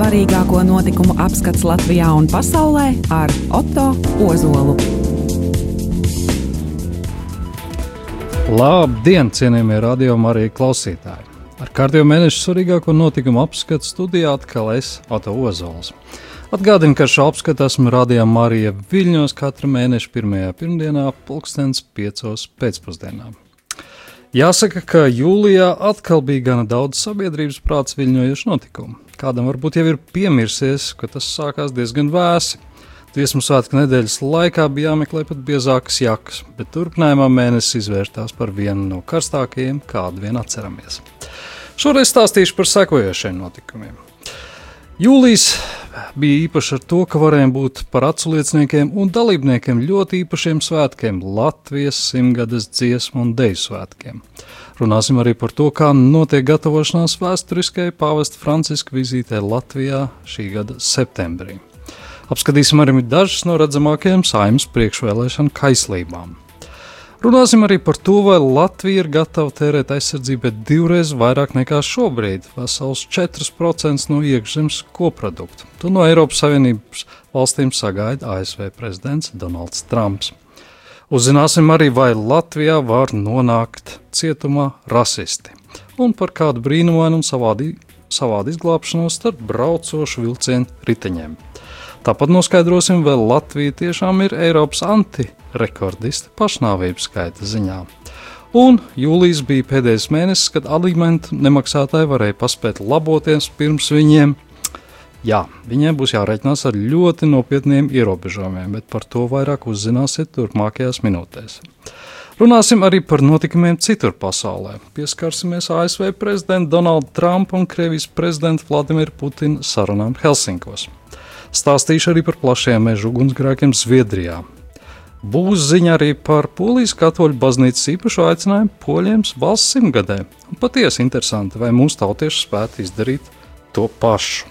Svarīgāko notikumu apskats Latvijā un pasaulē ar Otto Ozolu. Labdien, cienījamie radiokamā arī klausītāji! Ar kārtējo mēnešu svarīgāko notikumu apskatu studijā atkal es, Otto Ozols. Atgādinu, ka šo apskatu esmu rādījā Marija Viļņos katra mēneša pirmajā pirmdienā, pulkstens piecos pēcpusdienā. Jāsaka, ka jūlijā atkal bija gana daudz sabiedrības prāts viļņojuši notikumu. Kādam varbūt jau ir piemirsies, ka tas sākās diezgan vēsi. Dziesmu svētku nedēļas laikā bija jāmeklē pat biezākas jakas, bet turpinājumā mēnesis izvērtās par vienu no karstākajiem, kādu vien atceramies. Šoreiz stāstīšu par sekojošiem notikumiem. Jūlijas bija īpašs ar to, ka varējām būt par atslieciniekiem un dalībniekiem ļoti īpašiem svētkiem - Latvijas simtgades dziesmu un deju svētkiem. Runāsim arī par to, kā notiek gatavošanās vēsturiskajai pāvesta Franciska vizītē Latvijā šī gada septembrī. Apskatīsim arī dažas no redzamākajām saimnes priekšvēlēšanu kaislībām. Runāsim arī par to, vai Latvija ir gatava tērēt aizsardzībai divreiz vairāk nekā šobrīd - vesels 4% no iekšzemes koprodukta. To no Eiropas Savienības valstīm sagaida ASV prezidents Donalds Trumps. Uzzināsim arī, vai Latvijā var nonākt cietumā rasisti un par kādu brīnumainu un savādi, savādi izglābšanos starp braucošu vilcienu riteņiem. Tāpat noskaidrosim, vai Latvija tiešām ir Eiropas antirekordiste pašnāvības skaita ziņā. Un jūlijas bija pēdējais mēnesis, kad alimentu nemaksātāji varēja paspēt laboties pirms viņiem. Jā, viņiem būs jārēķinās ar ļoti nopietniem ierobežojumiem, bet par to vairāk uzzināsiet turpmākajās minūtēs. Runāsim arī par notikumiem citur pasaulē. Pieskarsimies ASV prezidenta Donalda Trumpa un Krievijas prezidenta Vladimira Putina sarunām Helsinkos. Stāstīšu arī par plašiem meža ugunsgrēkiem Zviedrijā. Būs ziņa arī par Polijas katoļu baznīcas īpašu aicinājumu poļiem valsts simtgadē. Un patiesi interesanti, vai mūsu tautieši spētu izdarīt to pašu.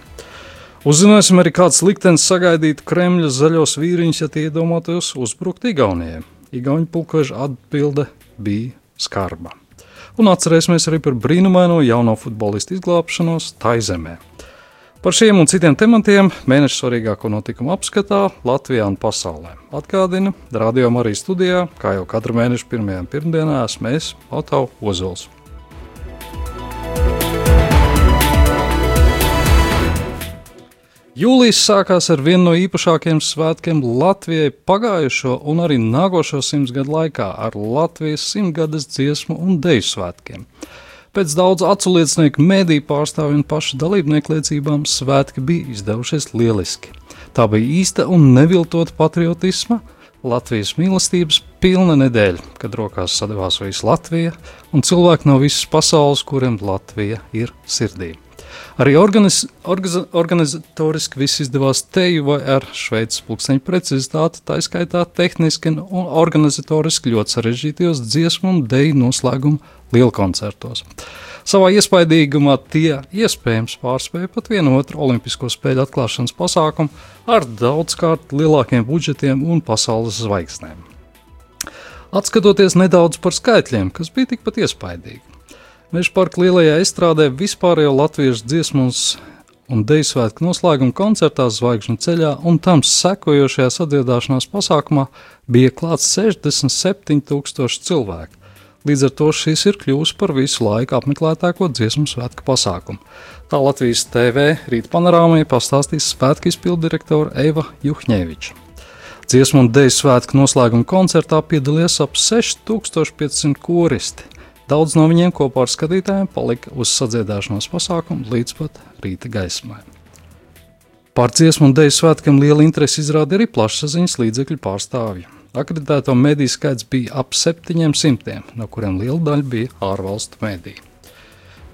Uzzināsim arī, kāds liktenis sagaidītu Kremļa zaļos vīriņus, ja tie iedomātos uzbrukt Igaunijai. Igaunijas pulkoža atbilde bija skarba. Un atcerēsimies arī par brīnumaino jauno futbolistu izglābšanos Taizemē. Par šiem un citiem tematiem mēneša svarīgāko notikumu apskatā Latvijā un pasaulē. Atgādinu, radio arī studijā, kā jau katru mēnešu pirmajā pirmdienā, esmu es, Otto Ozols. Jūlijas sākās ar vienu no īpašākajiem svētkiem Latvijai pagājušo un arī nākošo simtgadu laikā ar Latvijas simtgades dziesmu un deju svētkiem. Pēc daudzu aculiecinieku, mediju pārstāvju un pašu dalībnieku liecībām svētki bija izdevušies lieliski. Tā bija īsta un neviltota patriotisma, Latvijas mīlestības pilna nedēļa, kad rokās sadavās visa Latvija un cilvēki no visas pasaules, kuriem Latvija ir sirdī. Arī organiz, organiz, organizatoriski viss izdevās teju ar šveicis pulksteņu precizitāti, tā izskaitā tehniski un organizatoriski ļoti sarežģītajos dziesmu un deju noslēgumu lielkoncertos. Savā iespaidīgumā tie iespējams pārspēja pat vienu otru Olimpisko spēļu atklāšanas pasākumu ar daudzkārt lielākiem budžetiem un pasaules zvaigznēm. Atskatoties nedaudz par skaitļiem, kas bija tikpat iespaidīgi. Meža parka lielajā estrādē vispārējo latviešu dziesmas un deju svētku noslēguma koncertā Zvaigžņu ceļā un tam sekojošajā sadziedāšanās pasākumā bija klāts 67,000 cilvēku. Līdz ar to šis ir kļuvis par visu laiku apmeklētāko dziesmu svētku pasākumu. Tā Latvijas TV rīta panorāmai pastāstīs svētku izpildu direktore Eva Juhņeviča. Dziesmu un deju svētku noslēguma koncertā piedalījās ap 6500 koristi. Daudz no viņiem kopā ar skatītājiem palika uz sadziedāšanās pasākumu līdz pat rīta gaismai. Par dziesmu un dēļu svētkiem liela interese izrāda arī plašsaziņas līdzekļu pārstāvji. Akreditēto mediju skaits bija ap 700, no kuriem liela daļa bija ārvalstu mediji.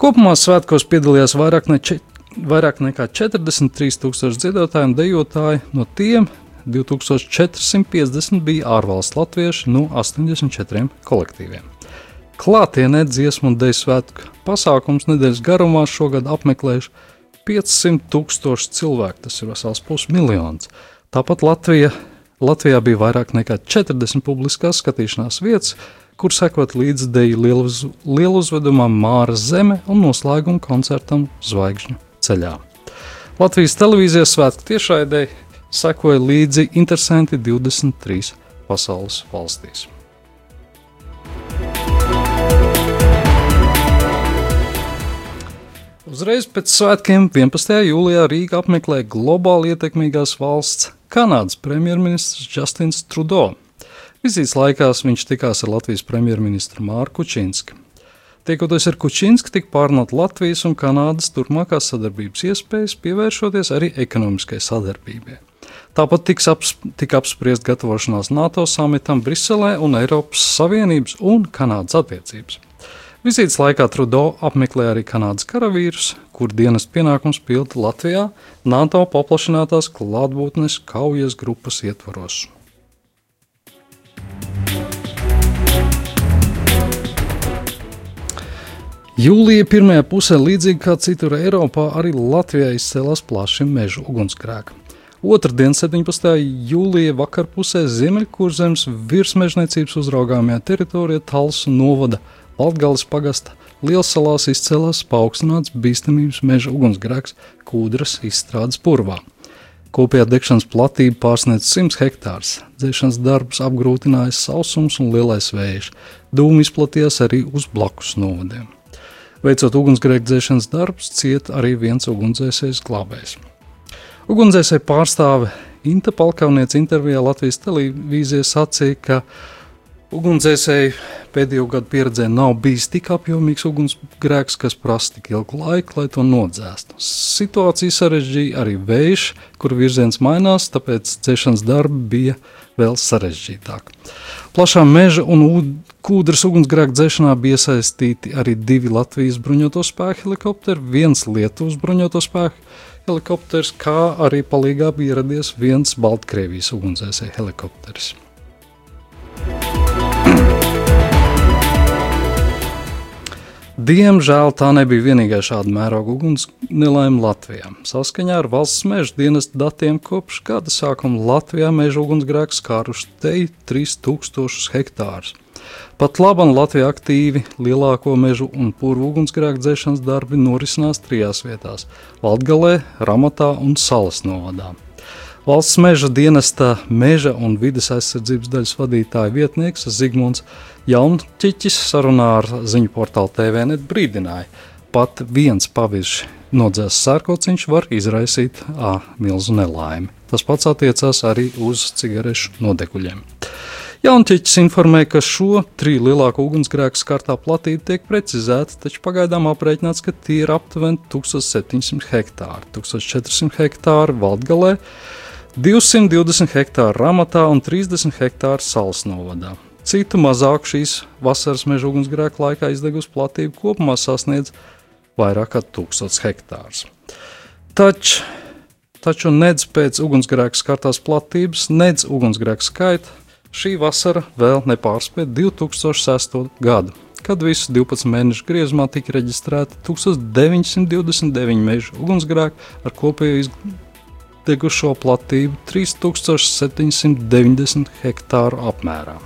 Kopumā svētkos piedalījās vairāk, ne če, vairāk nekā 43,000 dziedotāju un dejotāju, no tiem 2450 bija ārvalstu latvieši no 84 kolektīviem. Klātienē dziesmu un dēļu svētku pasākums nedēļas garumā šogad apmeklējuši 500 tūkstoši cilvēku, tas ir vesels pusmiljons. Tāpat Latvija, Latvijā bija vairāk nekā 40 publiskās skatīšanās vietas, kur sekot līdzi deju lieluz, lieluzvedumam Māra Zeme un noslēguma koncertam Zvaigžņu ceļā. Latvijas televīzijas svētku tiešraidē sekoja līdzi interesanti 23 pasaules valstīs. Uzreiz pēc svētkiem 11. jūlijā Rīga apmeklē globāli ietekmīgās valsts Kanādas premjerministrs Justins Trudeau. Vizītes laikās viņš tikās ar Latvijas premjerministru Mārku Kučinski. Tiekoties ar Kučinski, tika pārnot Latvijas un Kanādas turpmākās sadarbības iespējas, pievēršoties arī ekonomiskai sadarbībai. Tāpat tiks aps, tika apspriest gatavošanās NATO samitam Briselē un Eiropas Savienības un Kanādas attiecības. Vizītes laikā Trudeau apmeklēja arī Kanādas karavīrus, kur dienas pienākums pilda Latvijā NATO paplašinātās klātbūtnes kaujas grupas ietvaros. Jūlija pirmajā pusē, līdzīgi kā citur Eiropā, arī Latvijā izcēlās plaši meža ugunsgrēki. Otradien, 17. jūlijā vakarpusē Ziemeļkurzemes virsmežniecības uzraugāmajā teritorijā Talsu novada Latgales pagasta Lielsalās izcēlās paaugstināts bīstamības meža ugunsgrēks Kūdras izstrādes purvā. Kopējā degšanas platība pārsniedz 100 hektārus. Dzēšanas darbus apgrūtināja sausums un lielais vējš. Dūmi izplatījās arī uz blakus novadiem. Veicot ugunsgrēku dzēšanas darbus, cieta arī viens ugunsdzēsējs glābējs. Ugunsdzēsēja pārstāve Inta Palkaunieca intervijā Latvijas televīzijā sacīja, ka Ugunsdzēsēji pēdējo gadu pieredzē nav bijis tik apjomīgs ugunsgrēks, kas prasa tik ilgu laiku, lai to nodzēstu. Situācija sarežģīja arī vējš, kur virziens mainās, tāpēc dzēšanas darbi bija vēl sarežģītāk. Plašā meža un kūdras ugunsgrēka dzēšanā bija iesaistīti arī divi Latvijas bruņoto spēku helikopteri, viens Lietuvas bruņoto spēku helikopters, kā arī palīgā bija ieradies viens Baltkrievijas ugunsdzēsēju helikopters. Diemžēl tā nebija vienīgā šāda mēroga uguns nelaime Latvijā. Saskaņā ar valsts meža dienesta datiem kopš gada sākuma Latvijā meža ugunsgrēks skāruši te 3000 hektārus. Pat labi, Latvijā aktīvi lielāko mežu un purvu ugunsgrēku dzēšanas darbi norisinās trijās vietās - Latvijā, Ramatā un Salas novadā. Valsts meža dienesta meža un vidas aizsardzības daļas vadītāja vietnieks Zigmunds Jaunčiķis sarunā ar ziņu portālu TVNet brīdināja, pat viens pavisam nodzēs sērkociņš var izraisīt ā, milzu nelaimi. Tas pats attiecās arī uz cigarešu nodekuļiem. Jaunčiķis informēja, ka šo triju lielāko ugunsgrēku skartā platība tiek precizēta, taču pagaidām aprēķināts, ka tie ir aptuveni 1700 hektāri, 1400 hektāri Valdgalē, 220 hektāru ramatā un 30 hektāru salas novadā. Citu mazāk šīs vasaras meža ugunsgrēka laikā izdegusi platība kopumā sasniedz vairāk kā 1000 hektārus. Taču, taču nedz pēc ugunsgrēka skartās platības, nedz ugunsgrēka skaita šī vasara vēl nepārspēja 2006. gadu, kad visu 12 mēnešu griezumā tika reģistrēti 1929 meža ugunsgrēki ar kopēju degušo platību 3790 hektāru apmērā.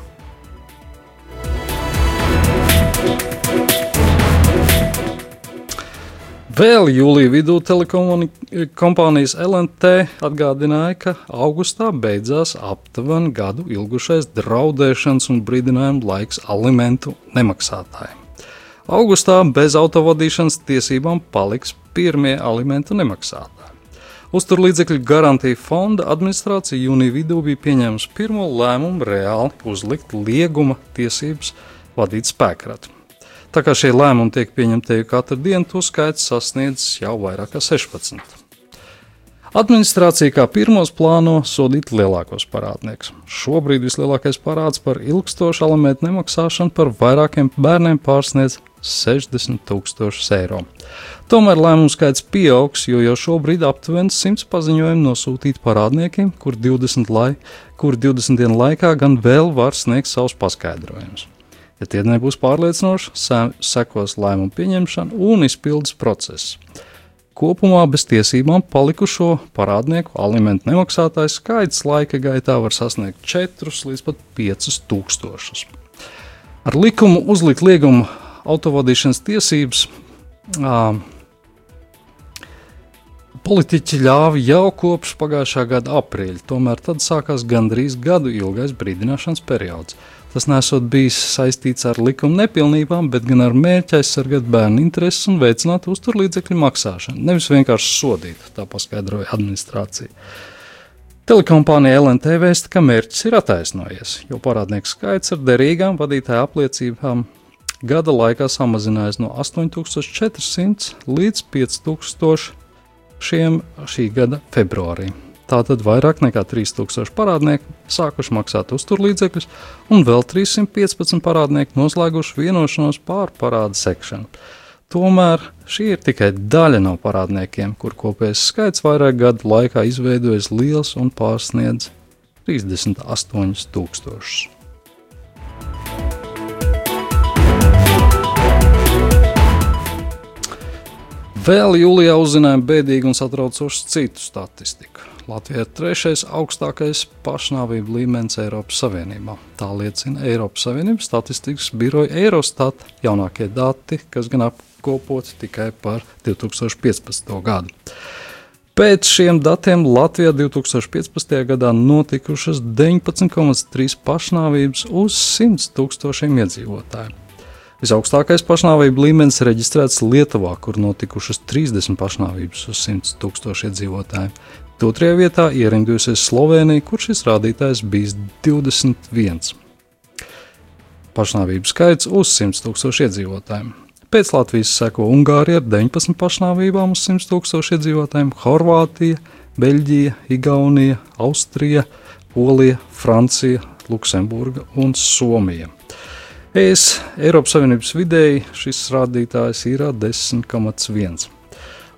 Vēl jūlijā vidū telekompānijas LNT atgādināja, ka augustā beidzās aptuveni gadu ilgušais draudēšanas un brīdinājumu laiks alimentu nemaksātājiem. Augustā bez autovadīšanas tiesībām paliks pirmie alimentu nemaksātāji. Uzturlīdzekļu garantija fonda administrācija jūnija vidū bija pieņēmusi pirmo lēmumu reāli uzlikt lieguma tiesības vadīt spēkratu. Tā kā šie lēmumi tiek pieņemti katru dienu, to skaits sasniedz jau vairāk kā 16. Administrācija kā pirmos plāno sodīt lielākos parādniekus. Šobrīd vislielākais parāds par ilgstošu alimentu nemaksāšanu par vairākiem bērniem pārsniedz 60 tūkstošus eiro. Tomēr lēmumu skaits pieaugs, jo jau šobrīd aptuveni 100 paziņojumi nosūtīti parādniekiem, kur 20, lai, kur 20 dienu laikā gan vēl var sniegt savus paskaidrojumus. Ja tie nebūs pārliecinoši, sekos lēmumu pieņemšana un izpildes process. Kopumā bez tiesībām palikušo parādnieku alimentu nemaksātājs skaits laika gaitā var sasniegt 4 līdz pat 5 tūkstošus. Ar likumu uzlikt liegumu autovadīšanas tiesības. Politiķi ļāva jau kopš pagājušā gada aprīļa, tomēr tad sākās gandrīz gadu ilgais brīdināšanas periods. Tas nesot bijis saistīts ar likuma nepilnībām, bet gan ar mērķi aizsargāt bērnu intereses un veicināt uzturlīdzekļu maksāšanu, nevis vienkārši sodīt, tā paskaidroja administrācija. Telekompānija LNT vēsta, ka mērķis ir attaisnojies, jo parādnieku skaits ar derīgām vadītāju apliecībām gada laikā samazinājies no 8400 līdz 5000 šī gada februārī. Tātad vairāk nekā 3000 parādnieku sākuši maksāt uzturlīdzekļus, un vēl 315 parādnieki noslēguši vienošanos pār parādu sekšanu. Tomēr šī ir tikai daļa no parādniekiem, kur kopējais skaits vairāk gadu laikā izveidojas liels un pārsniedz 38 tūkstošus. Vēl jūlijā uzzinājām bēdīgu un satraucošu citu statistiku. Latvija ir trešais augstākais pašnāvību līmenis Eiropas Savienībā. Tā liecina Eiropas Savienības statistikas biroja Eurostat jaunākie dati, kas gan apkopoti tikai par 2015. gadu. Pēc šiem datiem Latvijā 2015. gadā notikušas 19,3 pašnāvības uz 100 tūkstošiem iedzīvotāju. Visaugstākais pašnāvību līmenis reģistrēts Lietuvā, kur notikušas 30 pašnāvības uz 100 tūkstošu iedzīvotāju. Otrajā vietā ierindojusies Slovenija, kur šis rādītājs bijis 21. Pašnāvību skaits uz 100 tūkstošu iedzīvotājiem. Pēc Latvijas seko Ungārija ar 19 pašnāvībām uz 100 tūkstošu iedzīvotājiem, Horvātija, Beļģija, Igaunija, Austrija, Polija, Francija, Luksemburga un Somija. Es Eiropas Savienības vidēji šis rādītājs ir 10,1.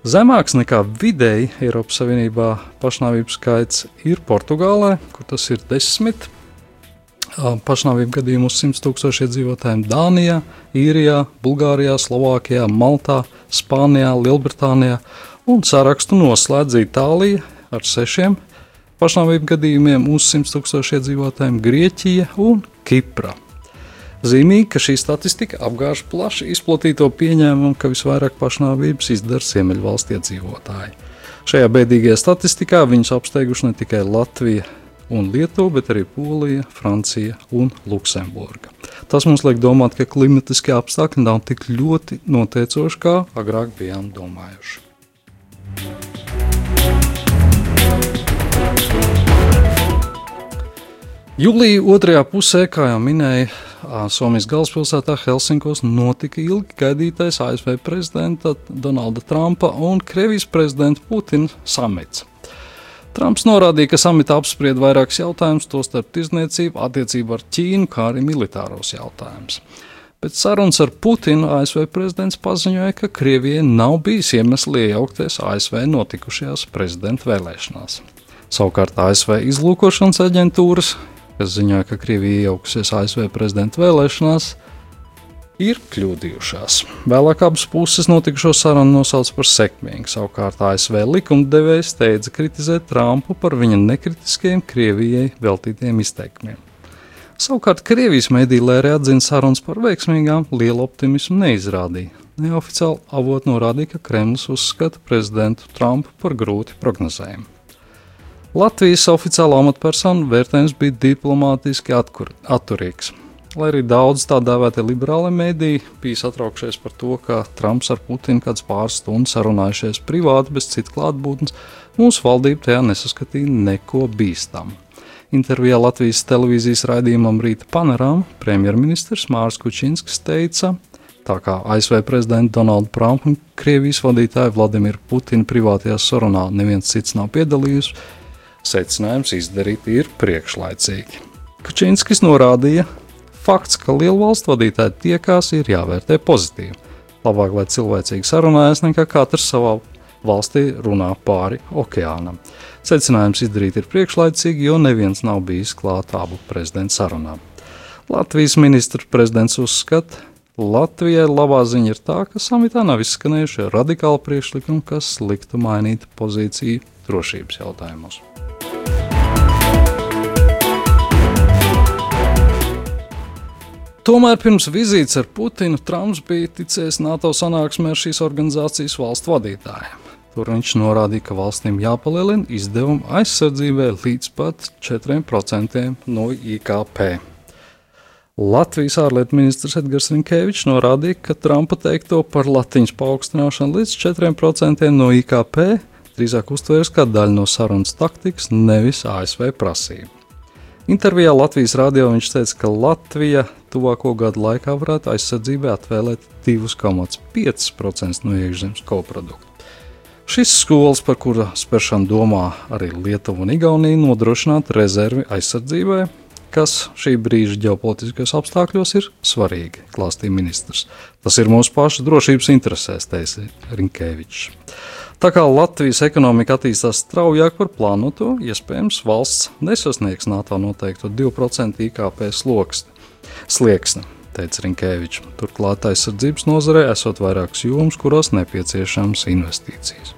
Zemāks nekā vidēji Eiropas Savienībā pašnāvību skaits ir Portugālē, kur tas ir 10 pašnāvību gadījumu uz 100 tūkstošu iedzīvotājiem Dānijā, Īrijā, Bulgārijā, Slovākijā, Maltā, Spānijā, Lielbritānijā un sarakstu noslēdz Itālija ar sešiem pašnāvību gadījumiem uz 100 tūkstošu iedzīvotājiem Grieķija un Kipra. Zīmīgi, ka šī statistika apgāž plaši izplatīto pieņēmumu, ka visvairāk pašnāvības izdara Ziemeļvalstu iedzīvotāji. Šajā bēdīgajā statistikā viņus apsteiguši ne tikai Latvija un Lietuva, bet arī Polija, Francija un Luksemburga. Tas mums liek domāt, ka klimatiskie apstākļi nav tik ļoti noteicoši, kā agrāk bijām domājuši. Jūlijā otrajā pusē, kā jau minēju, Somijas galvaspilsētā Helsinkos notika ilgi gaidītais ASV prezidenta Donalda Trumpa un Krievijas prezidenta Putina samits. Trumps norādīja, ka samitā apspried vairākus jautājumus, tostarp tirzniecību, attiecību ar Ķīnu, kā arī militāros jautājumus. Pēc sarunas ar Putinu ASV prezidents paziņoja, ka Krievijai nav bijis iemesli iejaukties ASV notikušajās prezidenta vēlēšanās. Savukārt ASV izlūkošanas aģentūras kas ziņoja, ka Krievija iejaukusies ASV prezidenta vēlēšanās, ir kļūdījušās. Vēlāk abas puses notikušo sarunu nosauc par sekmīgu. Savukārt ASV likumdevējs steidza kritizēt Trumpu par viņa nekritiskiem Krievijai veltītiem izteikumiem. Savukārt Krievijas mediji lērē atzina sarunas par veiksmīgām, lielu optimismu neizrādīja. Neoficiāli avot norādīja, ka Kremlis uzskata prezidentu Trumpu par grūti prognozējumu. Latvijas oficiālā amatpersona vērtējums bija diplomātiski atkur, atturīgs. Lai arī daudz tā dēvētie liberāli mēdīji bija satraukšies par to, ka Trumps ar Putinu kāds pāris stundas sarunājušies privāti bez citas klātbūtnes, mūsu valdība tajā nesaskatīja neko bīstamu. Intervijā Latvijas televīzijas raidījumam Rīta panorāmā premjerministrs Mārs Kučinskis teica, tā kā ASV prezidenta Donalda Trumpa un Krievijas vadītāja Vladimira Putina privātajā sarunā neviens cits nav piedalījies, secinājums izdarīt ir priekšlaicīgi. Kačinskis norādīja, fakts, ka lielu valstu vadītāji tiekās, ir jāvērtē pozitīvi. Labāk, lai cilvēcīgi sarunājas, nekā katrs savā valstī runā pāri okeānam. Secinājums izdarīt ir priekšlaicīgi, jo neviens nav bijis klāt abu prezidentu sarunām. Latvijas ministrs prezidents uzskata, Latvijai labā ziņa ir tā, ka samitā nav izskanējuši radikāli priekšlikumi, kas liktu mainīt pozīciju drošības jautājumos. Tomēr pirms vizītes ar Putinu Trumps bija ticējis NATO sanāksmē ar šīs organizācijas valstu vadītājiem. Tur viņš norādīja, ka valstīm jāpalielina izdevumi aizsardzībai līdz pat 4% no IKP. Latvijas ārlietu ministrs Edgars Rinkevičs norādīja, ka Trumpa teikto par latiņas paaugstināšanu līdz 4% no IKP drīzāk uztvērs kā daļu no sarunas taktikas, nevis ASV prasību. Intervijā Latvijas radio viņš teica, ka Latvija tuvāko gadu laikā varētu aizsardzībai atvēlēt 2,5% no iekšzemes koprodukta. Šis skolas, par kura spēršanu domā arī Lietuva un Igaunija, nodrošināt rezervi aizsardzībai, kas šī brīža ģeopolitiskajos apstākļos ir svarīgi, klāstīja ministrs. Tas ir mūsu pašu drošības interesēs, teica Rinkēvičs. Tā kā Latvijas ekonomika attīstās straujāk par plānoto, iespējams, valsts nesasniegs NATO noteikto 2% IKP slieksni, teica Rinkēvičs. Turklāt aizsardzības nozarē esot vairākas jomas, kurās nepieciešams investīcijas.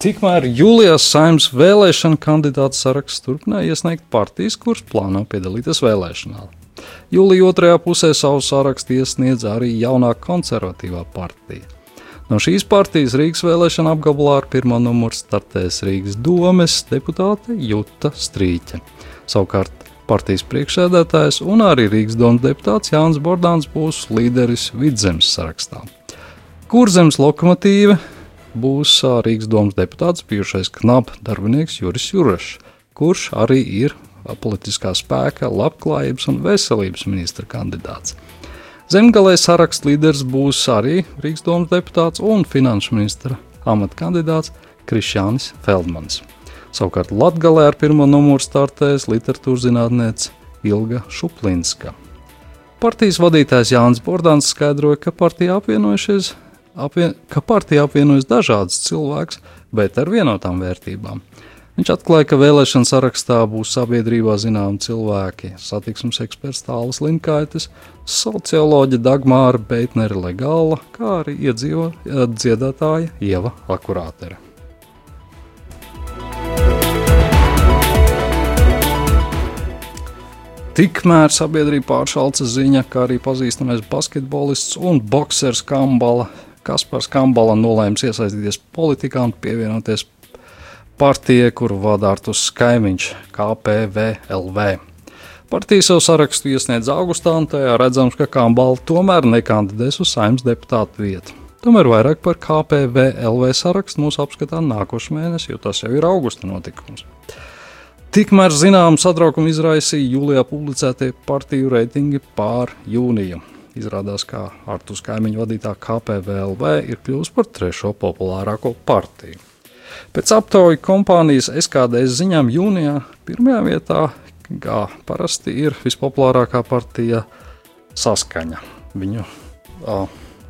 Tikmēr Jūlijās saimnes vēlēšana kandidātu saraksts turpināja iesniegt partijas, kuras plāno piedalīties vēlēšanā. Jūlijā otrajā pusē savu sarakstu iesniedz arī jaunā konservatīvā partija. No šīs partijas Rīgas vēlēšana apgabalā ar pirmo numuru startēs Rīgas domes deputāte Juta Strīķa. Savukārt partijas priekšsēdētājs un arī Rīgas domas deputāts Jānis Bordāns būs līderis vidzemes sarakstā. Kurzemes lokomotīva būs Rīgas domas deputāts, bijušais knapa darbinieks Juris Jurašs, kurš arī ir politiskā spēka, labklājības un veselības ministra kandidāts. Zemgalē saraksts līderis būs arī Rīgas domas deputāts un finanšu ministra amata kandidāts Krišjānis Feldmans. Savukārt Latvijā ar pirmo numuru startēs literatūras zinātnēce Ilga Šuplinska. Partijas vadītājs Jānis Bordāns skaidroja, ka partija apvienojušies apvien, ka partija apvienojas dažādas cilvēks, bet ar vienotām vērtībām. Viņš atklāja, ka vēlēšana sarakstā būs sabiedrībā zināmi cilvēki - satiksmes eksperts Tāls Linkaitis, socioloģija Dagmāra Beitnere Legāla, kā arī iedzīvo dziedātāja Ieva Akurātere. Tikmēr sabiedrība pāršalca ziņa, ka arī pazīstamais basketbolists un boxers Kambala Kaspars Kambala nolēms iesaistīties politikā un pievienoties partijai, kuru vada Artus Skaimiņš, KPVLV. Partija savu sarakstu iesniedz augustā, un tajā redzams, ka Kambala tomēr nekandidēs uz saimnes deputātu vietu. Tomēr vairāk par KPVLV sarakstu mūsu apskatā nākošais mēnesis, jo tas jau ir augusta notikums. Tikmēr zināmu satraukumu izraisīja jūlijā publicētie partiju reitingi pār jūniju. Izrādās, ka Artus kaimiņu vadītā KPVLV ir kļuvusi par trešo populārāko partiju. Pēc aptaujas kompānijas SKDS ziņām jūnijā pirmajā vietā, kā parasti, ir vispopulārākā partija Saskaņa. Viņu a,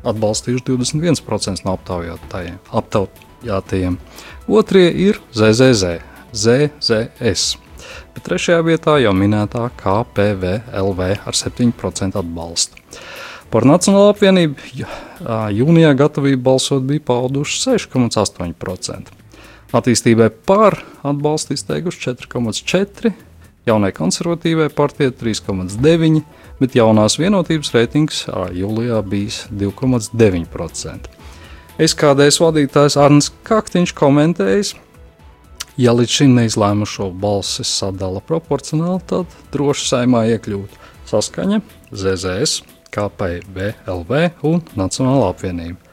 atbalstījuši 21% no aptaujātajiem. Otrie ir ZZZ, ZZS. Bet trešajā vietā jau minētā KPVLV ar 7% atbalstu. Par Nacionālo apvienību jūnijā gatavību balsot bija pauduši 6,8%. Attīstībai par atbalstu izteikuši 4,4%, jaunai konservatīvai partijai 3,9%, bet jaunās vienotības reitings jūlijā bijis 2,9%. SKDS vadītājs Arnēs Kaktiņš komentējis, ja līdz šim neizlēmušo balsis sadala proporcionāli, tad droši saimā iekļūt saskaņa ZZS KPVLV un Nacionāla apvienība.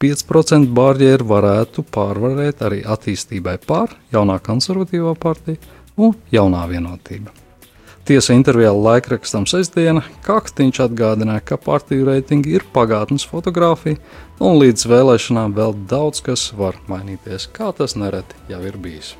5% barjeru varētu pārvarēt arī attīstībai pār jaunā konservatīvā partija un jaunā vienotība. Tiesa intervijā laikrakstam sestdiena Kaktiņš atgādināja, ka partiju reitingi ir pagātnes fotografija, un līdz vēlēšanām vēl daudz kas var mainīties, kā tas nereti jau ir bijis.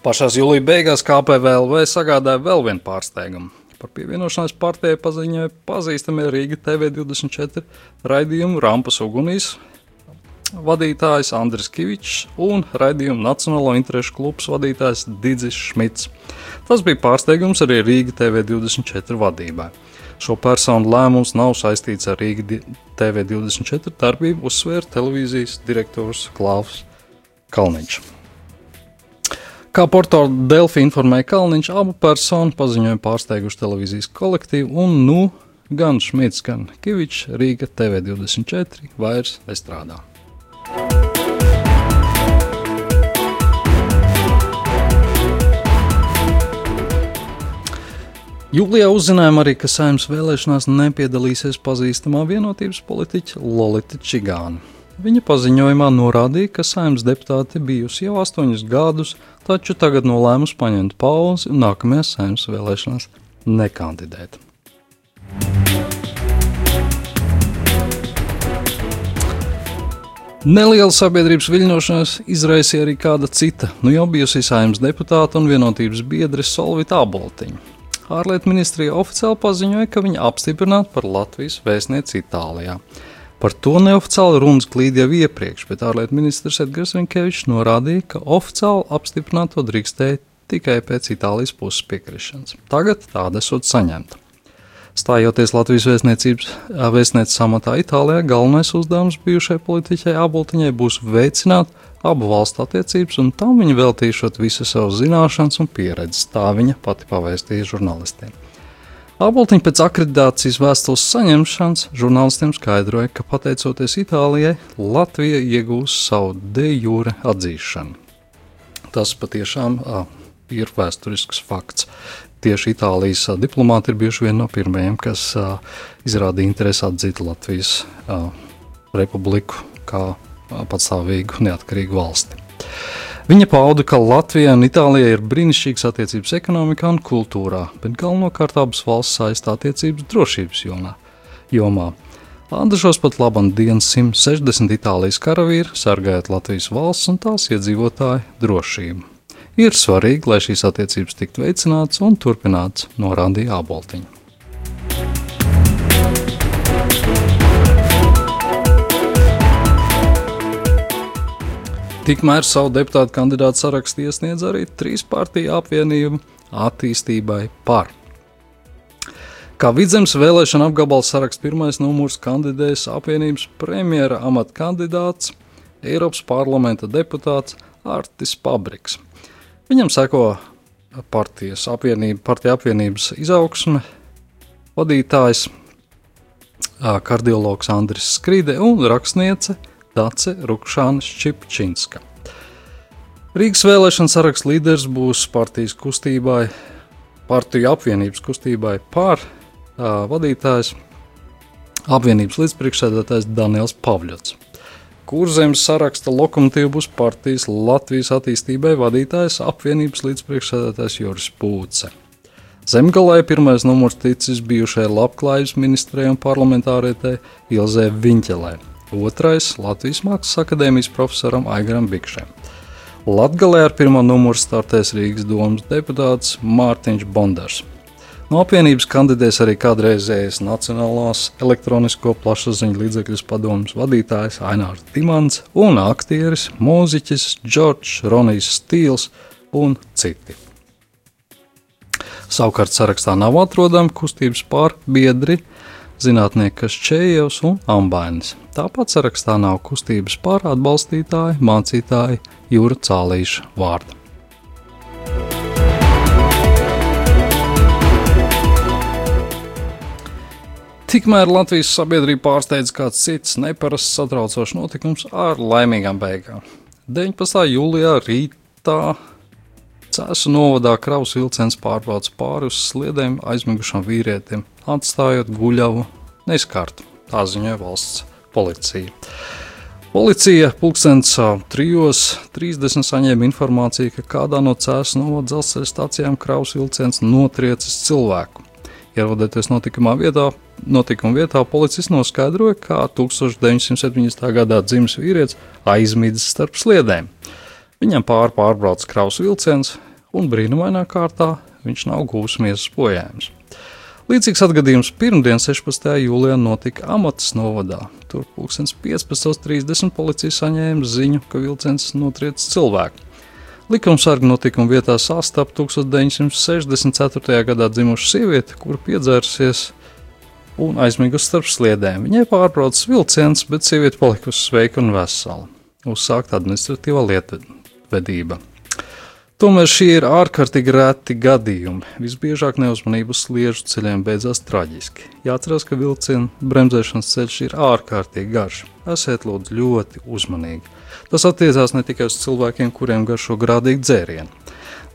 Pašās jūlijā beigās KPVLV sagādāja vēl vienu pārsteigumu. Par pievienošanos partijai paziņoja pazīstamie Rīga TV24 raidījumu Rampas ugunīs vadītājs Andris Kavičs un raidījuma Nacionālo interešu klubs vadītājs Digis Šmits. Tas bija pārsteigums arī Rīga TV24 vadībai. Šo personu lēmums nav saistīts ar Rīga TV24 darbību, uzsvēra televīzijas direktors Klaus Kalniņš. Kā portāla Delfi informēja Kalniņš, abu personu paziņojumu pārsteiguši televīzijas kolektīvu, un nu gan Šmits, gan Kavičs Rīga TV24 vairs nestrādā. Jūlijā uzzinājām arī, ka saimnes vēlēšanās nepiedalīsies pazīstamā vienotības politiķa Lolita Čigāna. Viņa paziņojumā norādīja, ka saimnes deputāte bijusi jau astoņus gadus, taču tagad nolēmusi paņemt pauzi un nākamajās saimnes vēlēšanās nekandidēt. Neliela sabiedrības viļņošanās izraisīja arī kāda cita, nu jau bijusi saimnes deputāta un vienotības biedre Solvita Aboltiņa. Ārlietu ministrija oficiāli paziņoja, ka viņa apstiprināta par Latvijas vēstnieci Itālijā. Par to neoficiāli runas klīd jau iepriekš, bet ārlietu ministrs Edgars Rinkevičs norādīja, ka oficiāli apstiprināt to drīkstēja tikai pēc Itālijas puses piekrišanas. Tagad tāda esot saņemta. Stājoties Latvijas vēstniecības vēstnieces amatā Itālijā, galvenais uzdevums bijušai politiķai Aboltiņai būs veicināt abu valstu attiecības, un tam viņa veltīšot visu savu zināšanas un pieredzi, tā viņa pati pavēstīja žurnālistiem. Aboltiņa pēc akreditācijas vēstules saņemšanas žurnālistiem skaidroja, ka pateicoties Itālijai, Latvija iegūs savu de jure atzīšanu. Tas patiešām a, ir vēsturisks fakts. Tieši Itālijas a, diplomāti ir bijuši vieni no pirmajiem, kas a, izrādīja interesi atzīt Latvijas a, republiku kā patstāvīgu neatkarīgu valsti. Viņa pauda, ka Latvijai un Itālijai ir brīnišķīgas attiecības ekonomikā un kultūrā, bet galvenokārt abas valsts saistā attiecības drošības jomā. jomā. Andažos pat labam dienas 160 Itālijas karavīri sargājot Latvijas valsts un tās iedzīvotāju drošību. Ir svarīgi, lai šīs attiecības tiktu veicinātas un turpinātas, norādīja Āboltiņa. Tikmēr savu deputātu kandidātu sarakstu iesniedz arī trīs partiju apvienība attīstībai par. Kā vidzemes vēlēšana apgabala saraksts pirmais numurs kandidēs apvienības premjera amata kandidāts, Eiropas parlamenta deputāts Artis Pabriks. Viņam seko partijas apvienība, partija apvienības izaugsme, vadītājs, kardiologs Andris Skride un rakstniece Dace Rukšāna Šķipčinska. Rīgas vēlēšana saraksts līderis būs partijas kustībai, partiju apvienības kustībai pār uh, vadītājs, apvienības līdzpriekšsēdētājs Daniels Pavļots. Kurzemes saraksta lokomotīva būs partijas Latvijas attīstībai vadītājs apvienības līdzpriekšsēdētājs Joris Pūce. Zemgalē pirmais numurs ticis bijušai labklājības ministrei un parlamentārietei Ilzē Viņķelē otrais Latvijas Mākslas akadēmijas profesoram Aigaram Bikšam. Latgalē ar pirmo numuru startēs Rīgas domas deputāts Mārtiņš Bondars. No apvienības kandidēs arī kādreizējais Nacionālās elektronisko plašsaziņu līdzekļu padomus vadītājs Ainārs Timants un aktieris, mūziķis Džordžs Ronijs Stīls un citi. Savukārt sarakstā nav atrodami kustības pārbiedri, zinātniekas Čējevs un Ambainis. Tāpat sarakstā nav kustības pāratbalstītāji, mācītāji Jūra Cālīša vārda. Tikmēr Latvijas sabiedrība pārsteidz kāds cits neparasts satraucošs notikums ar laimīgām beigām. 19. jūlijā rītā Cēsu novadā kravas vilciens pārbrauc pāri uz sliedēm aizmigušam vīrietim, atstājot guļavu neizkārtu. Tā ziņoja valsts policija. Policija pulkstenis 3.30 saņēma informāciju, ka kādā no Cēsu novada dzelzceļa stācijām kravas vilciens notriecis cilvēku. Ierodoties notikumā vietā, notikuma vietā, policists noskaidroja, kā 1970. gadā dzimis vīrietis aizmidzis starp sliedēm. Viņam pāri pārbrauc kravas vilciens, un brīnumainā kārtā viņš nav gūs miesas bojājums. Līdzīgs atgadījums pirmdien, 16. jūlijā, notika Amatas novadā. Tur 15.30 policija saņēma ziņu, ka vilciens notriec cilvēku. Likumsargi notikuma vietā sastapa 1964. gadā dzimušu sievieti, kur piedzērsies un aizmigusi starp sliedēm. Viņai pārbraucis vilciens, bet sieviete palikusi sveika un vesela. Uzsākt administratīvā lieta vedība. Tomēr šie ir ārkārtīgi reti gadījumi. Visbiežāk neuzmanību uz sliežu ceļiem beidzās traģiski. Jāatcerās, ka vilciena bremzēšanas ceļš ir ārkārtīgi garš. Esiet lūdzu ļoti uzmanīgi. Tas attiecās ne tikai uz cilvēkiem, kuriem garšo grādīgi dzērienu.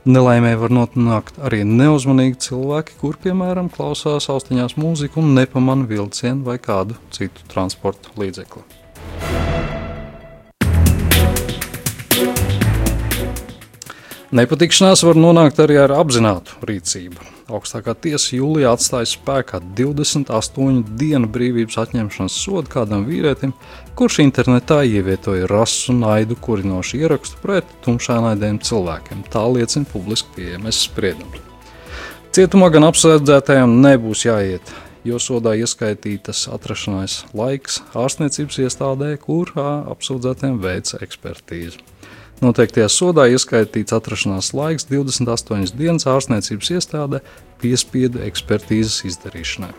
Nelaimē var nonākt arī neuzmanīgi cilvēki, kur, piemēram, klausās austiņās mūziku un nepamana vilcienu vai kādu citu transporta līdzekli. Nepatikšanās var nonākt arī ar apzinātu rīcību. Augstākā tiesa jūlijā atstāja spēkā 28 dienu brīvības atņemšanas sodu kādam vīrietim, kurš internetā ievietoja rasu naidu kurinošu ierakstu pret tumšānaidiem cilvēkiem. Tā liecina publiski pieejamais spriedums. Cietumā gan apsēdzētajam nebūs jāiet, jo sodā ieskaitītas atrašanās laiks ārstniecības iestādē, kurā apsūdzētiem veica ekspertīzi. Noteiktajā sodā ieskaitīts atrašanās laiks 28 dienas ārstniecības iestādē piespiedu ekspertīzes izdarīšanai.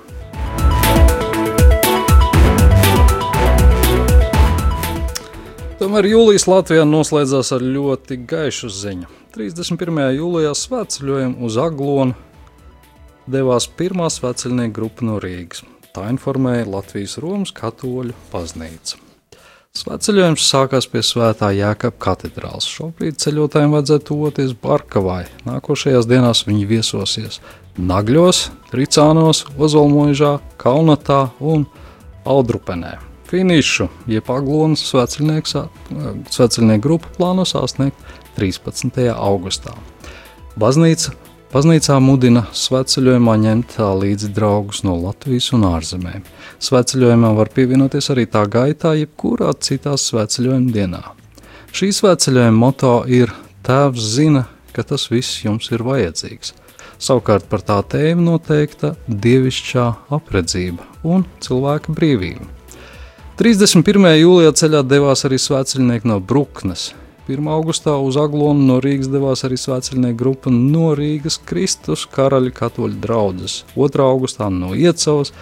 Tomēr jūlijas Latvijā noslēdzās ar ļoti gaišu ziņu. 31. jūlijā svētceļojumu uz Aglonu devās pirmā svētceļnieku grupa no Rīgas. Tā informēja Latvijas Romas katoļu baznīca. Svētceļojums sākās pie Svētā Jēkabā katedrāls. Šobrīd ceļotājiem vajadzētu tuvoties Barkavai. Nākošajās dienās viņi viesosies Nagļos, Tricānos, Ozolmožā, Kalnatā un Audrupenē. Finišu, jeb Aglonas svētceļnieku grupu plāno sasniegt 13. augustā. Baznīca Baznīcā mudina svētceļojumā ņemt līdzi draugus no Latvijas un ārzemēm. Svētceļojumam var pievienoties arī tā gaitā, jebkurā citā svētceļojuma dienā. Šī svētceļojuma moto ir Tēvs zina, ka tas viss jums ir vajadzīgs. Savukārt par tā tēmu noteikta dievišķā apredzība un cilvēka brīvība. 31. jūlijā ceļā devās arī svētceļnieki no Bruknes, 1. augustā uz Aglonu no Rīgas devās arī svētceļnieku grupa no Rīgas Kristus karaļa katoļu draudzes. 2. augustā no Iecavas,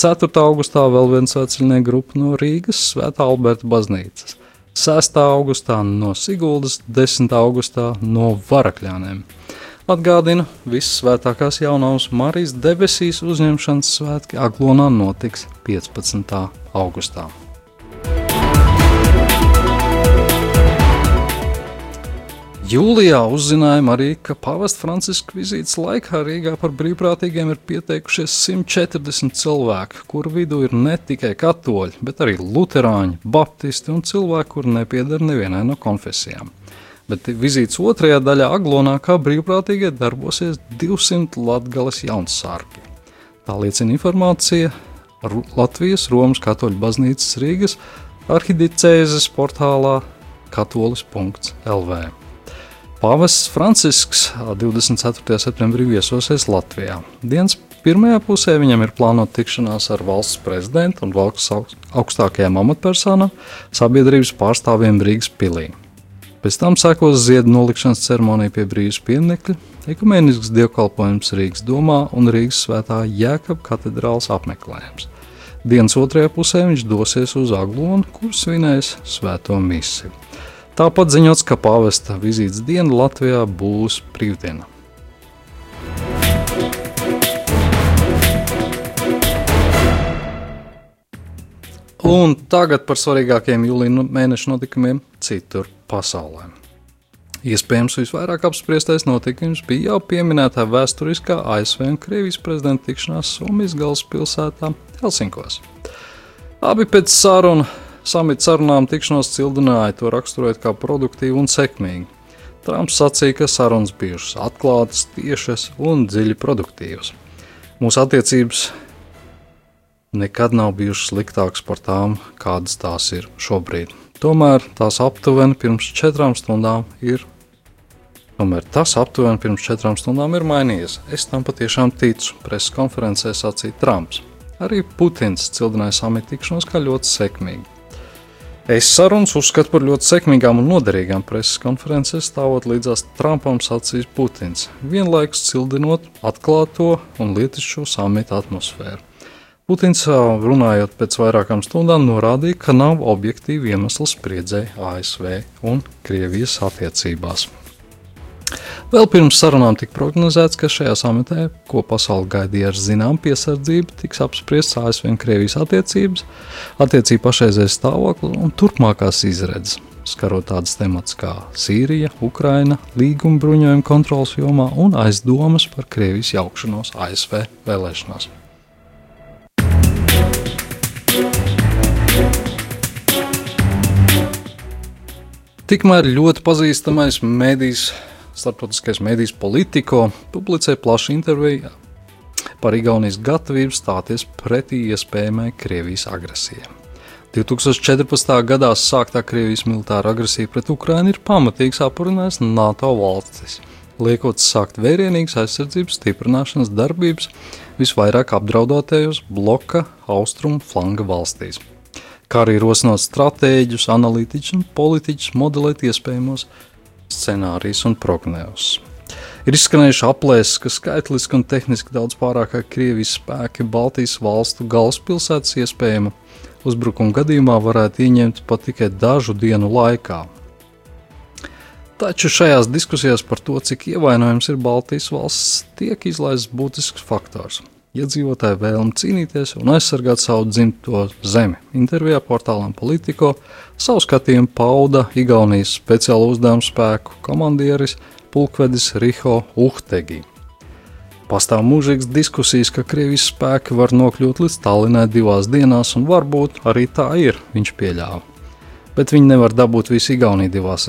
4. augustā vēl viena svētceļnieku grupa no Rīgas Svētā Alberta baznīcas. 6. augustā no Siguldas, 10. augustā no Varakļāniem. Atgādina, visas svētākās jaunās Marijas debesīs uzņemšanas svētki Aglonā notiks 15. augustā. Jūlijā uzzinājām arī, ka pavasta Franciska vizītes laikā Rīgā par brīvprātīgiem ir pieteikušies 140 cilvēki, kuru vidū ir ne tikai katoļi, bet arī luterāņi, baptisti un cilvēki, kur nepiedara nevienai no konfesijām. Bet vizītes otrajā daļā Aglonā kā brīvprātīgie darbosies 200 latgales jaunsārgi. Tā liecina informācija Latvijas Romas katoļu baznīcas Rīgas arhidicēzes portālā katolis.lv. Pāvests Francisks 24. septembrī viesosies Latvijā. Dienas pirmajā pusē viņam ir plānota tikšanās ar valsts prezidentu un valsts augstākajām amatpersonām, sabiedrības pārstāvjiem Rīgas pilī. Pēc tam sekos ziedu nolikšanas ceremonija pie brīvības pieminiekļa, ekumenisks dievkalpojums Rīgas domā un Rīgas svētā Jēkab katedrāls apmeklējums. Dienas otrajā pusē viņš dosies uz Aglonu, kur svinēs svēto misiju. Tāpat ziņots, ka pāvesta vizītes diena Latvijā būs brīvdiena. Un tagad par svarīgākiem jūlijā mēneša notikumiem citur pasaulē. Iespējams, visvairāk apspriestais notikums bija jau pieminētā vēsturiskā ASV un Krievijas prezidenta tikšanās Somijas galvaspilsētā Helsinkos. Abi pēc sarunu Samita sarunām tikšanos cildināja to raksturot kā produktīvu un sekmīgu. Trumps sacīja, ka sarunas bijušas atklātas, tiešas un dziļi produktīvas. Mūsu attiecības nekad nav bijušas sliktākas par tām, kādas tās ir šobrīd. Tomēr tās aptuveni pirms četrām stundām ir. Tomēr tas aptuveni pirms četrām stundām ir mainījies. Es tam patiešām ticu, preses konferencē sacīja Trumps. Arī Putins cildināja samita tikšanos kā ļoti sekmīgu. Es sarunas uzskatu par ļoti sekmīgām un noderīgām preses konferencēs, stāvot līdzās Trumpam sacīs Putins, vienlaikus cildinot atklāto un lietišķo samita atmosfēru. Putins, runājot pēc vairākām stundām, norādīja, ka nav objektīvi iemesli spriedzēji ASV un Krievijas attiecībās. Vēl pirms sarunām tika prognozēts, ka šajā samitē, ko pasauli gaidīja ar zināmu piesardzību, tiks apspriests ASV un Krievijas attiecības, attiecību pašreizējais stāvoklis un turpmākās izredzes, skarot tādas tematas kā Sīrija, Ukraina, līguma bruņojuma kontrolas jomā un aizdomas par Krievijas jaukšanos ASV vēlēšanās. Tikmēr ļoti pazīstamais medijs, starptautiskais medijs Politico publicēja plašu interviju par Igaunijas gatavību stāties pretī iespējamai Krievijas agresijai. 2014. gadā sāktā Krievijas militāra agresija pret Ukrajinu ir pamatīgi sapurinājis NATO valstis, liekot sākt vērienīgas aizsardzības stiprināšanas darbības visvairāk apdraudētajos bloka austrumu flanga valstīs kā arī rosināt stratēģus, analītiķus un politiķus modelēt iespējamos scenārijus un prognozes. Ir izskanējuši aplēses, ka skaitliski un tehniski daudz pārāk Krievijas spēki Baltijas valstu galvaspilsētas iespējama uzbrukuma gadījumā varētu ieņemt pat tikai dažu dienu laikā. Taču šajās diskusijās par to, cik ievainojams ir Baltijas valsts, tiek izlaists būtisks faktors iedzīvotāju vēlmi cīnīties un aizsargāt savu dzimto zemi. Intervijā portālam Politico savu skatījumu pauda Igaunijas speciālo uzdevumu spēku komandieris Pulkvedis Riho Uhtegi. Pastāv mūžīgas diskusijas, ka Krievijas spēki var nokļūt līdz Tallinai divās dienās, un varbūt arī tā ir, viņš pieļāva. Bet viņi nevar dabūt visu Igauniju divās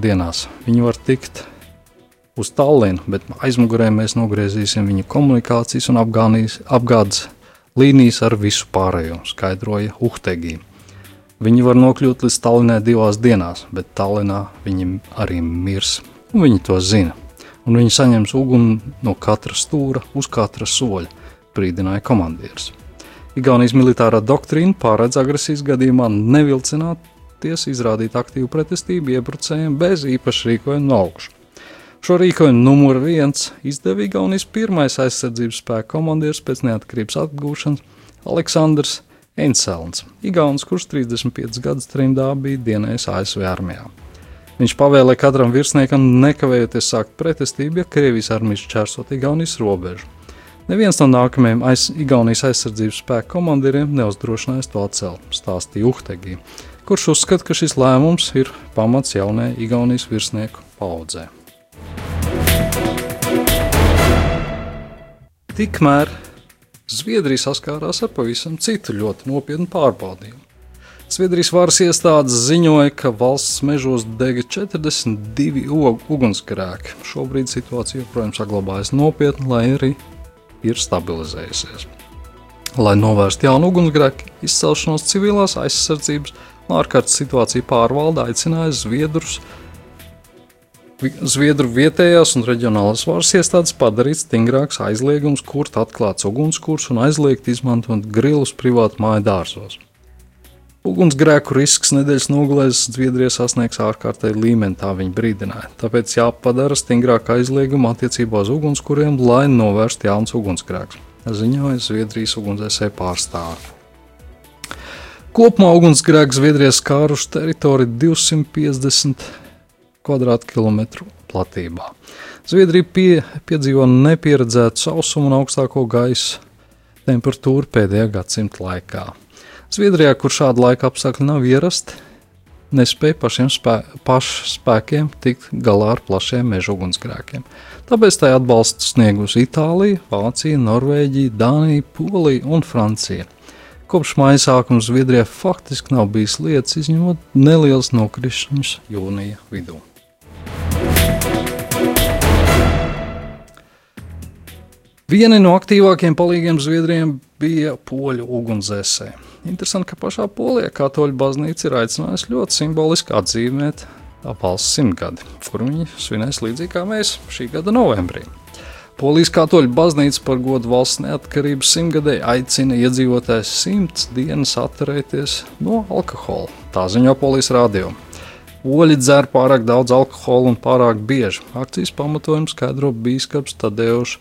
dienās. Viņi var tikt uz Tallinu, bet aizmugurē mēs nogriezīsim viņa komunikācijas un apgādes līnijas ar visu pārējo, skaidroja Uhtegi. Viņi var nokļūt līdz Tallinai divās dienās, bet Tallinā viņi arī mirs, viņi to zina. Un viņi saņems uguni no katra stūra uz katra soļa, brīdināja komandieris. Igaunijas militārā doktrīna pārēdz agresijas gadījumā nevilcināties izrādīt aktīvu pretestību iebrucējiem bez īpaša rīkojuma no augšas. Šo rīkojumu numur viens izdeva Igaunijas pirmais aizsardzības spēka komandieris pēc neatkarības atgūšanas Aleksandrs Enselns, Igaunis, kurš 35 gadus trimdā bija dienējis ASV armijā. Viņš pavēlēja katram virsniekam nekavējoties sākt pretestību, ja Krievijas armijas čērsot Igaunijas robežu. Neviens no nākamajiem aiz, Igaunijas aizsardzības spēka komandieriem neuzdrošinājās to atcelt, stāstīja Uhtegi, kurš uzskata, ka šis lēmums ir pamats jaunajai Igaunijas virsnieku paudzei. Tikmēr Zviedrija saskārās ar pavisam citu ļoti nopietnu pārbaudījumu. Zviedrijas varas iestādes ziņoja, ka valsts mežos dega 42 ugunsgrēki. Šobrīd situācija joprojām saglabājas nopietna, lai arī ir stabilizējusies. Lai novērstu jaunu ugunsgrēku izcelšanos civilās aizsardzības un ārkārtas situāciju pārvalde aicināja Zviedrus Zviedru vietējās un reģionālās varas iestādes padarīt stingrāks aizliegums, kurt atklāts ugunskurs un aizliegt izmantot grilus privātu māju dārzos. Ugunsgrēku risks nedēļas nogalēs Zviedrijā sasniegs ārkārtēju līmeni, tā viņi brīdināja. Tāpēc jāpadara stingrāk aizlieguma attiecībā uz ugunskuriem, lai novērstu jauns ugunsgrēks, ziņoja Zviedrijas ugunsdzēsēju pārstāvi. Kopumā ugunsgrēks Zviedrijā skāruši teritoriju 250 km2 platībā. Zviedrija pie, piedzīvo nepieredzētu sausumu un augstāko gaisa temperatūru pēdējā gadsimta laikā. Zviedrijā, kur šāda laika apstākļi nav ierasti, nespēja pašiem spē, spēkiem tikt galā ar plašiem meža ugunsgrēkiem. Tāpēc tai atbalstu sniegusi Itālija, Vācija, Norvēģija, Dānija, Polija un Francija. Kopš maija sākuma Zviedrijā faktiski nav bijis lietas, izņemot nelielas nokrišņus jūnija vidū. Viena no aktīvākajiem palīgiem Zviedrijiem bija poļu ugunsdzēsēji. Interesanti, ka pašā Polijā katoļu baznīca ir aicinājusi ļoti simboliski atzīmēt valsts simtgadi, kur viņi svinēs līdzīgi kā mēs šī gada novembrī. Polijas katoļu baznīca par godu valsts neatkarības simtgadē aicina iedzīvotājus simts dienas atturēties no alkohola. Tā ziņo Polijas radio. Oļi dzer pārāk daudz alkohola un pārāk bieži. Akcijas pamatojums skaidro bīskaps Tadeušs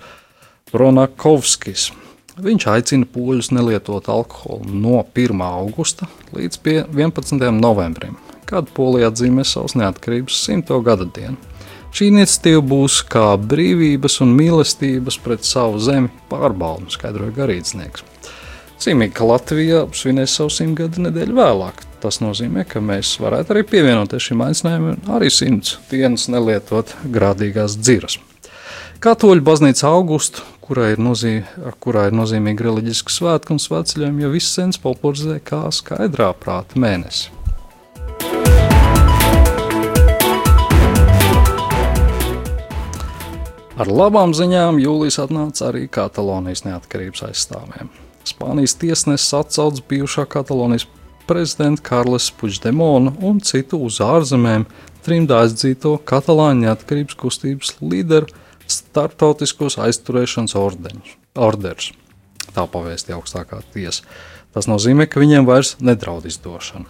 Bronakovskis. Viņš aicina poļus nelietot alkoholu no 1. augusta līdz 11. novembrim, kad Polija atzīmē savas neatkarības simto gada dienu. Šī iniciatīva būs kā brīvības un mīlestības pret savu zemi pārbauda, skaidroja garīdznieks. Zīmīgi, ka Latvija svinēs savu simtgadu nedēļu vēlāk. Tas nozīmē, ka mēs varētu arī pievienoties šim aicinājumam, arī simts dienas nelietot grādīgās dziras. Katoļu baznīca augustu, kurā ir, nozī, kurā ir nozīmīgi reliģiski svētki un svētceļojumi, jau viss sens popularizē kā skaidrā prāta mēnesi. Ar labām ziņām jūlijas atnāca arī Katalonijas neatkarības aizstāvjiem. Spānijas tiesnesis atcauc bijušā Katalonijas prezidenta Karles Puigdemona un citu uz ārzemēm trimdā aizdzīto katalāņu neatkarības kustības līderu starptautiskos aizturēšanas ordeņus. Tā pavēstīja augstākā tiesa. Tas nozīmē, ka viņiem vairs nedraud izdošana.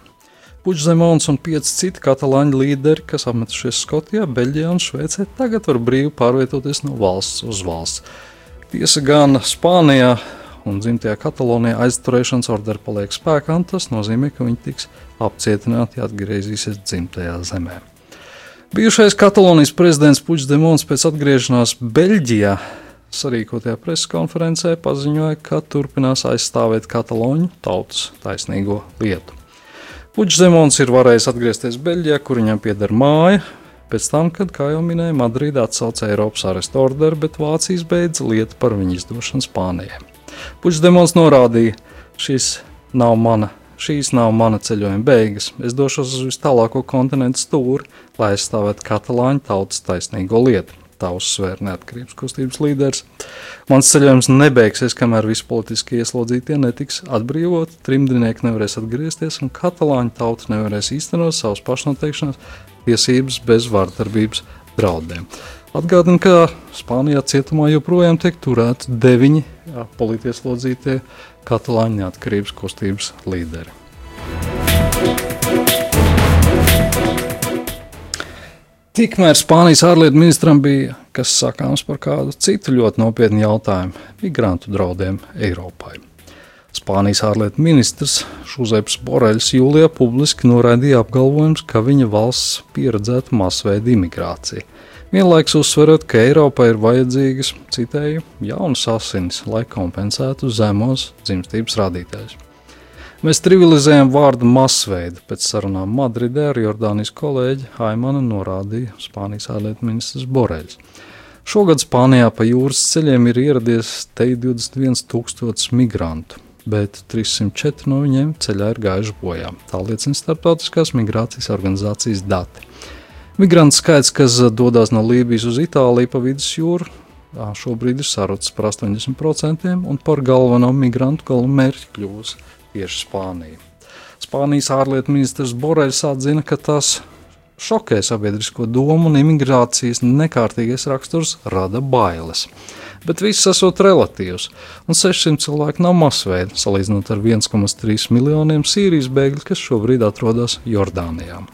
Puigdemons un pieci citi katalāņu līderi, kas apmetušies Skotijā, Beļģijā un Šveicē, tagad var brīvi pārvietoties no valsts uz valsts. Tiesa gan Spānijā un dzimtajā Katalonijā aizturēšanas orderi paliek spēkā, un tas nozīmē, ka viņi tiks apcietināti, ja atgriezīsies dzimtajā zemē. Bijušais Katalonijas prezidents Puigdemons pēc atgriešanās Beļģijā sarīkotajā preses konferencē paziņoja, ka turpinās aizstāvēt kataloņu tautas taisnīgo lietu. Puigdemons ir varējis atgriezties Beļģijā, kur viņam pieder māja. Pēc tam, kad, kā jau minēju, Madrīdā atsauca Eiropas arestu orderu, bet Vācijas beidza lietu par viņu izdošanu Spānijai. Puigdemons norādīja, šis nav mana, šīs nav mana ceļojuma beigas. Es došos uz vis tālāko kontinentu stūri, lai aizstāvētu katalāņu tautas taisnīgo lietu tā uzsvēra neatkarības kustības līderis. Mans ceļojums nebeigsies, kamēr visi politiskie ieslodzītie netiks atbrīvoti, trimdnieki nevarēs atgriezties un katalāņu tauta nevarēs īstenot savas pašnoteikšanas tiesības bez vārdarbības draudiem. Atgādinu, ka Spānijā cietumā joprojām tiek turēti deviņi politieslodzītie katalāņu neatkarības kustības līderi. Tikmēr Spānijas ārlietu ministram bija kas sakāms par kādu citu ļoti nopietnu jautājumu - migrantu draudiem Eiropai. Spānijas ārlietu ministrs Šuzeps Boreļs jūlijā publiski noraidīja apgalvojumus, ka viņa valsts pieredzētu masveida imigrāciju. Vienlaikus uzsverot, ka Eiropai ir vajadzīgas, citēju, jaunas asinis, lai kompensētu zemos dzimstības rādītājus. Mēs trivializējam vārdu masveida. Pēc sarunām Madridē ar Jordānijas kolēģi Haimanu norādīja Spānijas ārlietu ministrs Boreļs. Šogad Spānijā pa jūras ceļiem ir ieradies te 21,000 migrantu, bet 304 no viņiem ceļā ir gājuši bojā. Tā liecina Startautiskās migrācijas organizācijas dati. Migrantu skaits, kas dodas no Lībijas uz Itāliju pa vidusjūru, šobrīd ir sarucis par 80%, un par galveno migrantu galu mērķi kļūs tieši Spāniju. Spānijas ārlietu ministrs Borels atzina, ka tas šokē sabiedrisko domu un imigrācijas nekārtīgais raksturs rada bailes. Bet viss esot relatīvs, un 600 cilvēku nav masveida, salīdzinot ar 1,3 miljoniem Sīrijas bēgļu, kas šobrīd atrodas Jordānijā.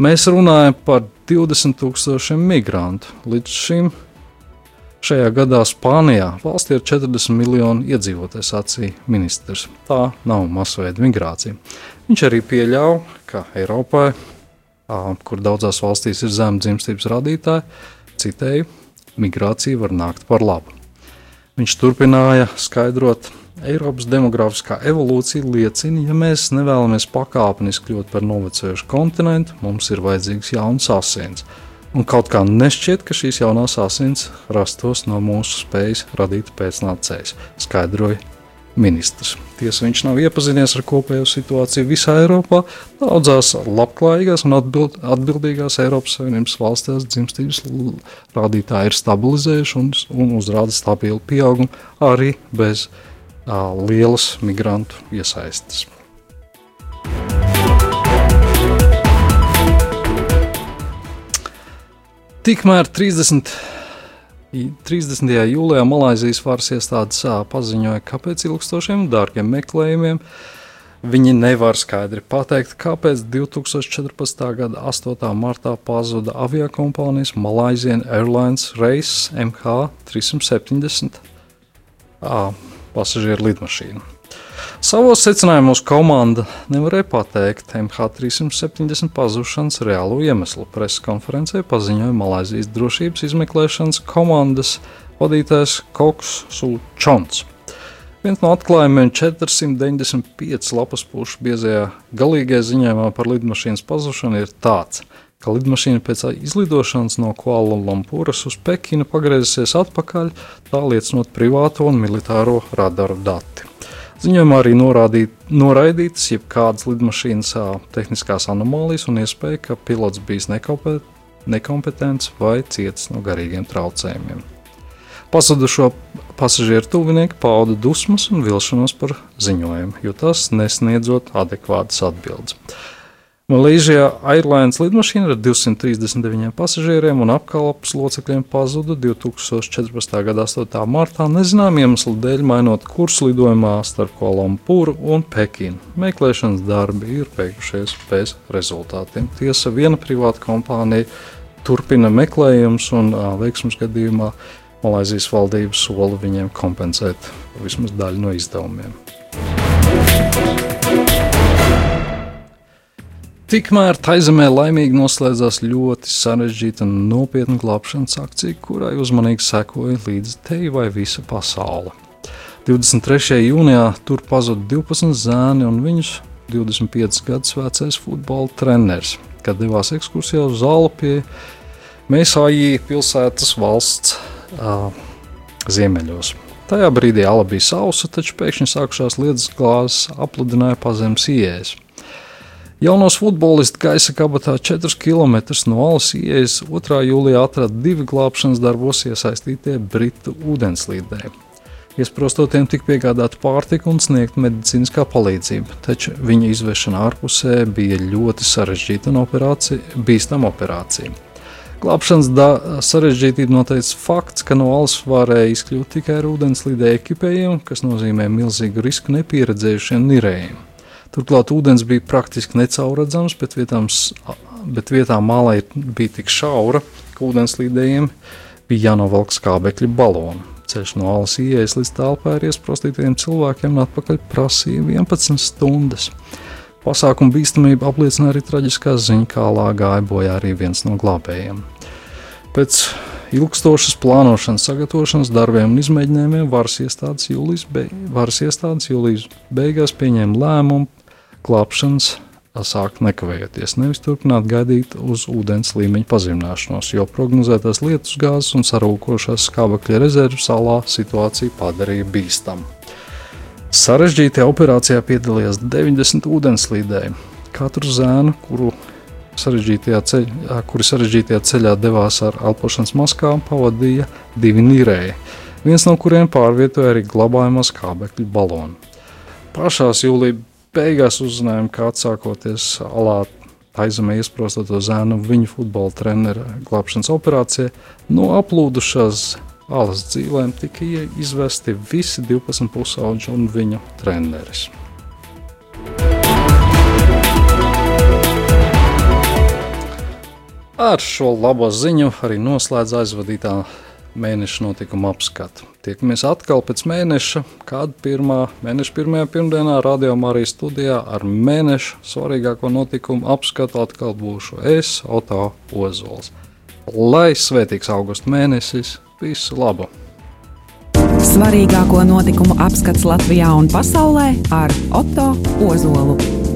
Mēs runājam par 20 tūkstošiem migrantu. Līdz šim Šajā gadā Spānijā valstī ir 40 miljoni iedzīvotāju, sacīja ministrs. Tā nav masveida migrācija. Viņš arī pieļāva, ka Eiropā, kur daudzās valstīs ir zema dzimstības rādītāji, citēju, migrācija var nākt par labu. Viņš turpināja skaidrot, Eiropas demogrāfiskā evolūcija liecina, ja mēs nevēlamies pakāpeniski kļūt par novecojušu kontinentu, mums ir vajadzīgs jauns asins. Un kaut kā nešķiet, ka šīs jaunās asins rastos no mūsu spējas radīt pēcnācējus, skaidroja ministrs. Tiesa, viņš nav iepazinies ar kopējo situāciju visā Eiropā. Daudzās labklājīgās un atbild, atbildīgās Eiropas Savienības valstīs dzimstības rādītāji ir stabilizējuši un, un uzrāda stabilu pieaugumu arī bez uh, lielas migrantu iesaistes. Tikmēr 30. 30. jūlijā Malaisijas varas iestādes paziņoja, ka pēc ilgstošiem dārgiem meklējumiem viņi nevar skaidri pateikt, kāpēc 2014. gada 8. martā pazuda aviokompānijas Malaysian Airlines Reis MH370 pasažieru lidmašīna. Savos secinājumos komanda nevarēja pateikt MH370 pazušanas reālo iemeslu. Preses konferencē paziņoja Malaisijas drošības izmeklēšanas komandas vadītājs Koks Sulčons. Viens no atklājumiem 495 lapas pušu biezajā galīgajā ziņojumā par lidmašīnas pazušanu ir tāds, ka lidmašīna pēc izlidošanas no Kuala Lumpūras uz Pekinu pagriezusies atpakaļ, tā liecinot privāto un militāro radaru dati. Ziņojumā arī norādīt, noraidītas jebkādas lidmašīnas tehniskās anomālijas un iespēja, ka pilots bijis nekompetents vai cietis no garīgiem traucējumiem. Pazudušo pasažieru tuvinieki pauda dusmas un vilšanos par ziņojumu, jo tas nesniedzot adekvātas atbildes. Malaysia Airlines lidmašīna ar 239 pasažieriem un apkalpes locekļiem pazuda 2014. gada 8. martā nezināmā iemesla dēļ, mainot kursu lidojumā starp Kolumbūru un Pekinu. Meklēšanas darbi ir beigušies bez rezultātiem. Tiesa, viena privāta kompānija turpina meklējumus un veiksmus gadījumā Malaisijas valdība sola viņiem kompensēt vismaz daļu no izdevumiem. Tikmēr Taizemē laimīgi noslēdzās ļoti sarežģīta un nopietna glābšanas akcija, kurai uzmanīgi sekoja līdz te vai visa pasaule. 23. jūnijā tur pazuda 12 zēni un viņus 25 gadus vecais futbola treneris, kad devās ekskursijā uz Alpie Mēsājī pilsētas valsts uh, ziemeļos. Tajā brīdī ala bija sausa, taču pēkšņi sākušās lietas glāzes apludināja pazemes ieejas. Jaunos futbolistu gaisa kabatā 4 km no Alas ieejas 2. jūlijā atrada divi glābšanas darbos iesaistītie britu ūdenslīdēji. Iesprostotiem tika piegādāta pārtika un sniegta medicīniskā palīdzība, taču viņa izvešana ārpusē bija ļoti sarežģīta un operācija, bīstama operācija. Glābšanas sarežģītību noteica fakts, ka no alas varēja izkļūt tikai ar ūdenslīdēju ekipējiem, kas nozīmē milzīgu risku nepieredzējušiem nirējiem. Turklāt ūdens bija praktiski necaurredzams, bet vietām, bet vietām mālē bija tik šaura, ka ūdenslīdējiem bija jānovelk skābekļa baloni. Ceļš no alas ieejas līdz telpai ar iesprostītiem cilvēkiem un atpakaļ prasīja 11 stundas. Pasākuma bīstamību apliecina arī traģiskā ziņa, kā gāja bojā arī viens no glābējiem. Pēc ilgstošas plānošanas, sagatavošanas darbiem un izmēģinājumiem varas iestādes jūlijas, be, varas iestādes jūlijas beigās pieņēma lēmumu glābšanas sākt nekavējoties, nevis turpināt gaidīt uz ūdens līmeņa pazemināšanos, jo prognozētās lietus gāzes un sarūkošās skābekļa rezerves salā situāciju padarīja bīstamu. Sarežģītajā operācijā piedalījās 90 ūdenslīdēji. Katru zēnu, kuru sarežģītajā ceļā, kuri sarežģītajā ceļā devās ar elpošanas maskām, pavadīja divi nīrēji, viens no kuriem pārvietoja arī glabājamā skābekļa balonu. Pašās jūlijā beigās uzzinājām, ka atsākoties alā aizemē iesprostoto zēnu viņa futbola trenera glābšanas operācija, no aplūdušās alas dzīvēm tika izvesti visi 12 pusauģi un viņa treneris. Ar šo labo ziņu arī noslēdz aizvadītā mēneša notikuma apskatu. Tiekamies atkal pēc mēneša, kad pirmā mēneša pirmajā pirmdienā Radio Marijas studijā ar mēneša svarīgāko notikumu apskatu atkal būšu es, Oto Ozols. Lai svētīgs augusta mēnesis, visu labu! Svarīgāko notikumu apskats Latvijā un pasaulē ar Oto Ozolu.